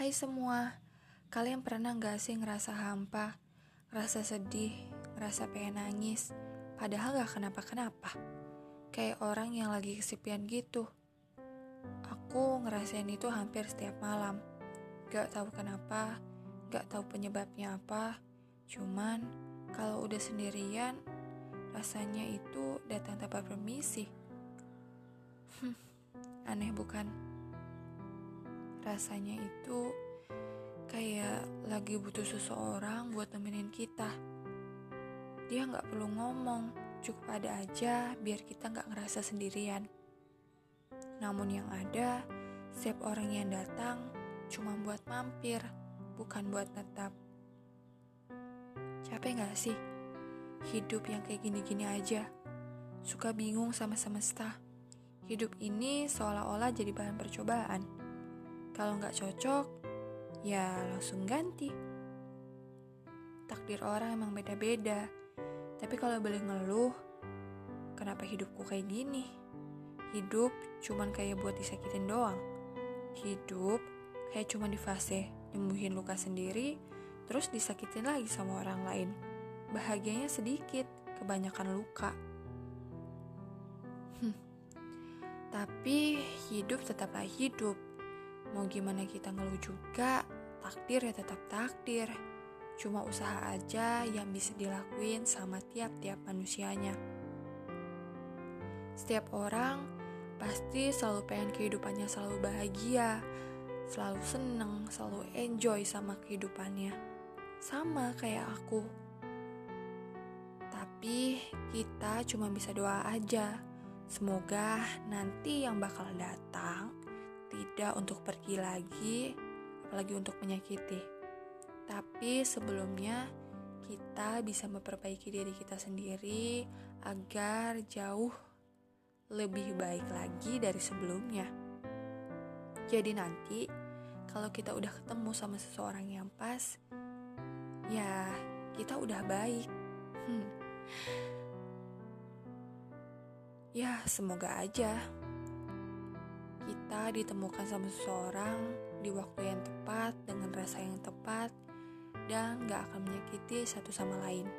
Hai semua, kalian pernah gak sih ngerasa hampa, ngerasa sedih, ngerasa pengen nangis, padahal gak kenapa-kenapa? Kayak orang yang lagi kesepian gitu. Aku ngerasain itu hampir setiap malam. Gak tahu kenapa, gak tahu penyebabnya apa, cuman kalau udah sendirian, rasanya itu datang tanpa permisi. Hmm, aneh bukan? Rasanya itu kayak lagi butuh seseorang buat nemenin kita. Dia nggak perlu ngomong, cukup ada aja biar kita nggak ngerasa sendirian. Namun yang ada, setiap orang yang datang cuma buat mampir, bukan buat tetap. Capek nggak sih? Hidup yang kayak gini-gini aja. Suka bingung sama semesta. Hidup ini seolah-olah jadi bahan percobaan kalau nggak cocok, ya langsung ganti. Takdir orang emang beda-beda. Tapi kalau boleh ngeluh, kenapa hidupku kayak gini? Hidup cuman kayak buat disakitin doang. Hidup kayak cuma di fase nyembuhin luka sendiri, terus disakitin lagi sama orang lain. Bahagianya sedikit, kebanyakan luka. Hmm. Tapi hidup tetaplah hidup Mau gimana kita ngeluh juga, takdir ya tetap takdir. Cuma usaha aja yang bisa dilakuin sama tiap-tiap manusianya. Setiap orang pasti selalu pengen kehidupannya selalu bahagia, selalu seneng, selalu enjoy sama kehidupannya. Sama kayak aku. Tapi kita cuma bisa doa aja. Semoga nanti yang bakal datang tidak untuk pergi lagi, apalagi untuk menyakiti. Tapi sebelumnya kita bisa memperbaiki diri kita sendiri agar jauh lebih baik lagi dari sebelumnya. Jadi nanti kalau kita udah ketemu sama seseorang yang pas, ya kita udah baik. Hmm. Ya, semoga aja kita ditemukan sama seseorang di waktu yang tepat dengan rasa yang tepat dan gak akan menyakiti satu sama lain.